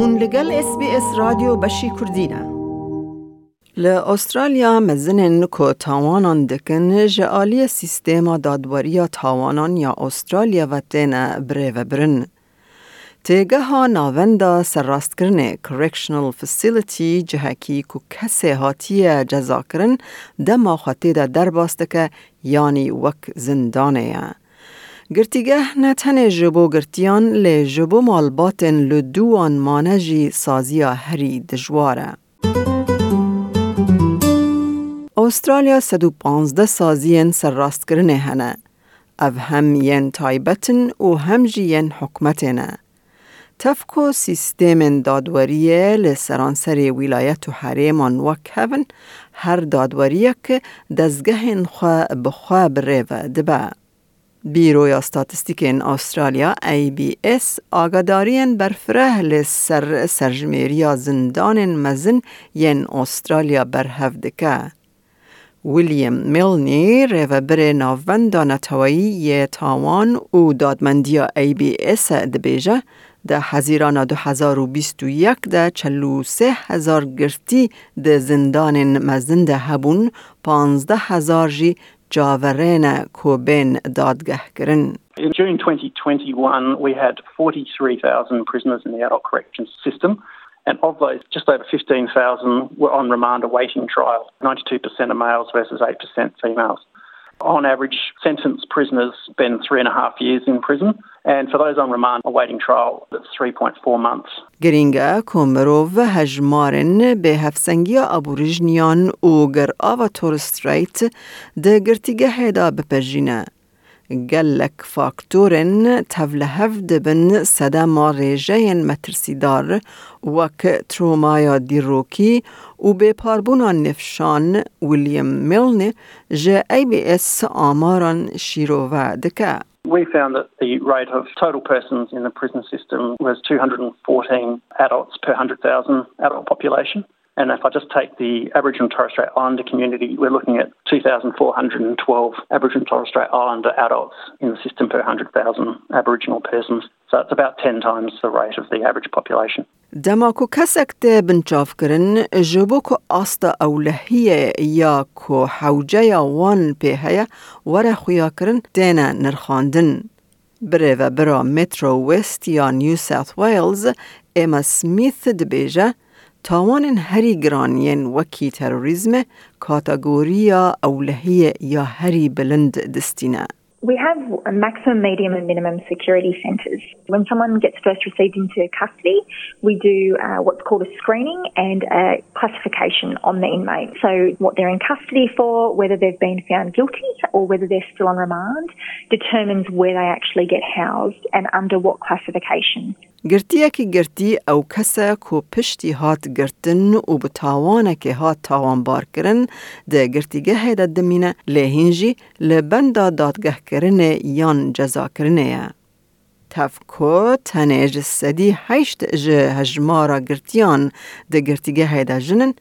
هون لگل اس بی اس رادیو بشی کردینه لأسترالیا مزنن کو تاوانان دکن جعالی سیستما دادواری تاوانان یا استرالیا و تین بره و برن. تیگه ها ناوندا سرراست کرنه Correctional Facility جهکی کو کسی هاتی جزا کرن دما خاطی دا در باسته یعنی وک زندانه یا. گرتیگه نتن جبو گرتیان لی جبو مالباتن لدوان مانجی سازیا هری دجواره. استرالیا 115 سازین سرراست کرنه هنه. او هم ین تایبتن و هم ین حکمتنه. تفکو سیستم دادوریه لسرانسر ولایت و حریمان وک هفن هر دادوریه که دزگه خواه بخواه بره و دبه. بیروی استاتستیکین استرالیا ABS آگادارین برفره لسر سرجمیریا زندان مزن ین استرالیا برهفدکه. ویلیام میلنی ریوبر ناوند نتوایی ی تاوان و دادمندی ای بی اس دبیجه ده و یک ده چلو سه هزار گرتی ده زندان مزن ده هبون پانزده هزار جی In June 2021, we had 43,000 prisoners in the adult corrections system. And of those, just over 15,000 were on remand awaiting trial, 92% are males versus 8% females. On average, sentenced prisoners spend three and a half years in prison, and for those on remand awaiting trial, that's 3.4 months. گرینگا کومروف هجمارن به هفسنگی ابوریجنیان و گر آوا تورستریت ده گرتیگه هیدا بپجینه. گلک فاکتورن تولهف دبن صدما ریجین مترسیدار وک ترومایا دیروکی و به پاربونا نفشان ویلیام میلن جه ای بی اس آماران شیروه دکه. We found that the rate of total persons in the prison system was 214 adults per 100,000 adult population. And if I just take the Aboriginal and Torres Strait Islander community, we're looking at 2,412 Aboriginal and Torres Strait Islander adults in the system per 100,000 Aboriginal persons. So it's about 10 times the rate of the average population. دما کو کسک ته بنچاف کرن جبو کو آستا اولهیه یا کو حوجه یا وان په هیا وره خویا کرن تینا نرخاندن. بره و برا مترو وست یا نیو ساوث ویلز اما سمیث دبیجه تاوان هری گرانین وکی تروریزم کاتگوریا اولهی یا هری بلند دستینه. We have a maximum, medium, and minimum security centres. When someone gets first received into custody, we do uh, what's called a screening and a classification on the inmate. So, what they're in custody for, whether they've been found guilty or whether they're still on remand, determines where they actually get housed and under what classification. گرتیەکی گرتی ئەو کەسە کۆ پشتی هات گرتن و بە تاوانێکی هات تاوانبارکردن دە گرتیگە هێدا دمینە لێ هینجی لە بەندا کردن یان جزا کردنه تفکو تنیج سدی هشت جه هجمارا گرتیان ده گرتیگه هیده جنن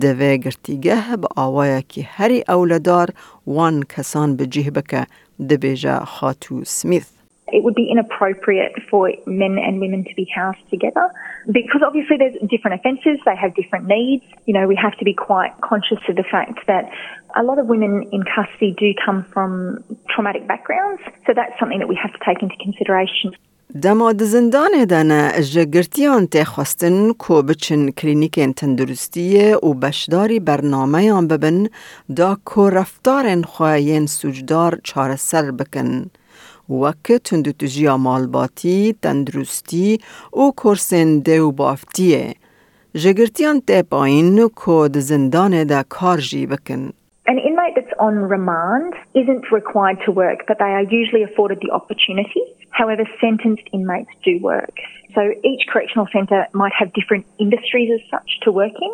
دوه گرتیگه با آوایا که هری اولدار وان کسان به جیه بکه ده بیجه خاتو سمیث it would be inappropriate for men and women to be housed together because obviously there's different offences, they have different needs. You know, we have to be quite conscious of the fact that a lot of women in custody do come from traumatic backgrounds. So that's something that we have to take into consideration. دەماد زندانێ دەنە ژەگرتیان تێخواستن کۆ بچن کلینیکێن تەندروستیە و بەشداری بەرنمەیان ببن دا کۆرەفتارێن خوایەن سوجدار چارەسەر بکەن. وەکە تونندتوژیا مالباتی، تەندروستی و کورسێن دێ و بافتیە. ژەگرتیان تێپایین د زندان دە زندانێدا بکن. On remand isn't required to work, but they are usually afforded the opportunity. However, sentenced inmates do work. So each correctional centre might have different industries as such to work in.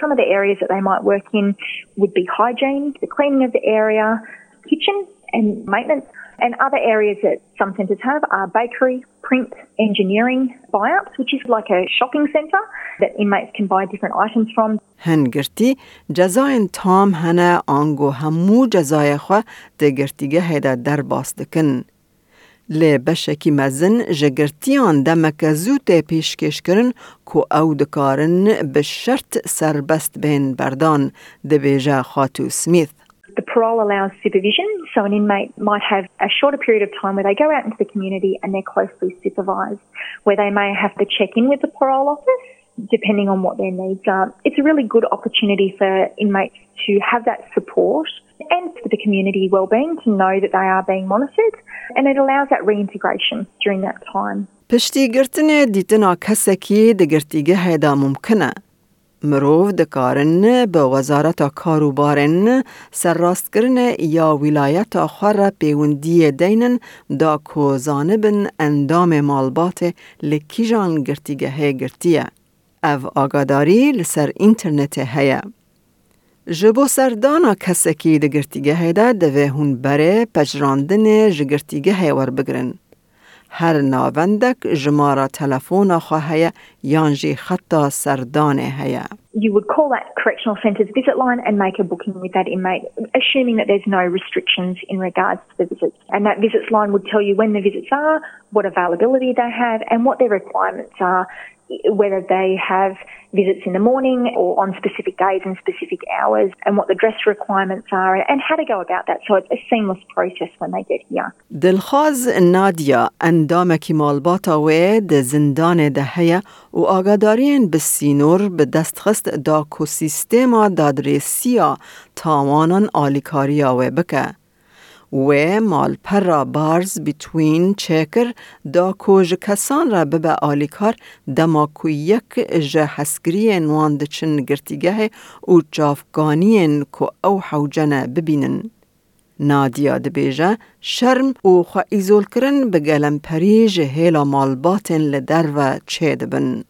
Some of the areas that they might work in would be hygiene, the cleaning of the area, kitchen and maintenance. And other areas that some centres have are bakery, print, engineering, buyouts, which is like a shopping centre that inmates can buy different items from. هنگرتی جزاین تام هنه آنگو همو جزای خو ده گرتیگه هیده در باس دکن. لی بشکی مزن جگرتیان دمک زوت پیشکش کرن کو او دکارن به شرط سربست بین بردان دبیجه خاتو سمیث. The parole allows supervision, so an inmate might have a shorter period of time where they go out into the community and they're closely supervised, where they may have to check in with the parole office depending on what their needs are. It's a really good opportunity for inmates to have that support and for the community wellbeing to know that they are being monitored and it allows that reintegration during that time. پشتی گرتن دیتنا کسکی دگرتیگه هیدا ممکنه مروف دکارن به وزارت کاروبارن سرراست کرن یا ولایت خور پیوندی دینن دا کو زانبن اندام مالبات لکیجان گرتیگه گرتیه. او آگاداری لسر اینترنت هیا. جبو سردانا کسکی دگرتیگه هیده دوه هون بره پجراندن جگرتیگه هیور بگرن. هر ناوندک جمارا تلفون خواهی یانجی خطا سردانه هیا. You would call that correctional centre's visit line and make a booking with that inmate, assuming that there's no restrictions in regards to the visits. And that visits line would tell you when the visits are, what availability they have, and what their requirements are whether they have visits in the morning or on specific days and specific hours and what the dress requirements are and how to go about that. So it's a seamless process when they get here. دلخواز نادیا اندامکی مالباتا و ده زندان دهیا و آگادارین به سینور به دستخست دا کو سیستما دادرسیا تاوانان آلیکاریا و بکه. و مال پر را بارز بیتوین چکر دا کوژ کسان را ببه آلیکار دما کو یک جه حسگری نوان دچن گرتیگه و جافگانین کو او حوجنه ببینن. نادیا دبیجه شرم و خوا ایزول کرن به گلم پریج هیلا مالباتن لدر و چه دبن.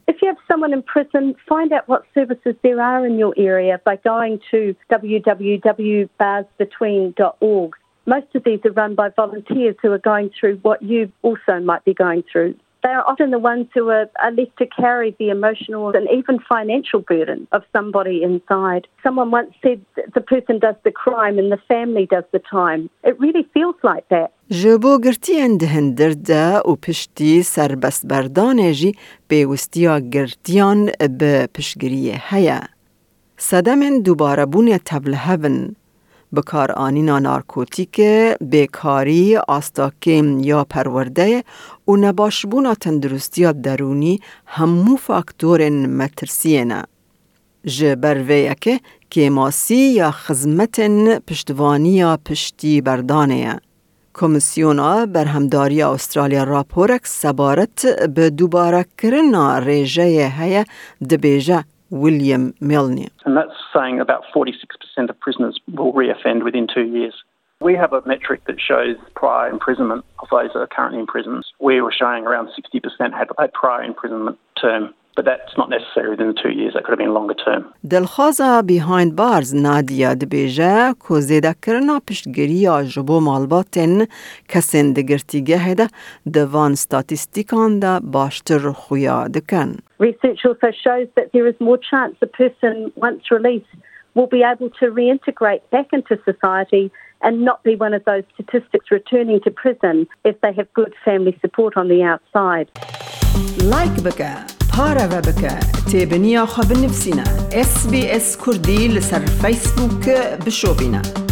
Someone in prison, find out what services there are in your area by going to www.barsbetween.org. Most of these are run by volunteers who are going through what you also might be going through. They are often the ones who are, are left to carry the emotional and even financial burden of somebody inside. Someone once said the person does the crime and the family does the time. It really feels like that. ji bo girtiyan dihin dirde û piştî serbestberdanê jî pêwistiya girtiyan bi piştgiriyê heye. Sedemên dubare bûnê tevlihevin بکار آنینا نارکوتیک، بیکاری، آستاکیم یا پرورده و نباشبونا تندرستی درونی همو فاکتور مترسینه. جبر که کیماسی یا خزمت پشتوانی یا پشتی بردانه. کمیسیونا برهمداری استرالیا راپورک سبارت به دوباره کرنا ریجه هیا دبیجه William Milne. And that's saying about 46% of prisoners will reoffend within two years. We have a metric that shows prior imprisonment of those that are currently in prisons. We were showing around 60% had a prior imprisonment term but that's not necessary within the two years. That could have been longer term. دلخوازا behind bars نادیا دبیجه کو زیده کرنا پشتگیری جبو مالباتن کسین دگرتیگه هده دوان ستاتیستیکان دا باشتر خویا دکن. Research also shows that there is more chance the person once released will be able to reintegrate back into society and not be one of those statistics returning to prison if they have good family support on the outside. Like بکه پارە بە بکە تێبنییا خە بنفسینە SسBS کوردی لەسەر فیسبووک بشۆبینە.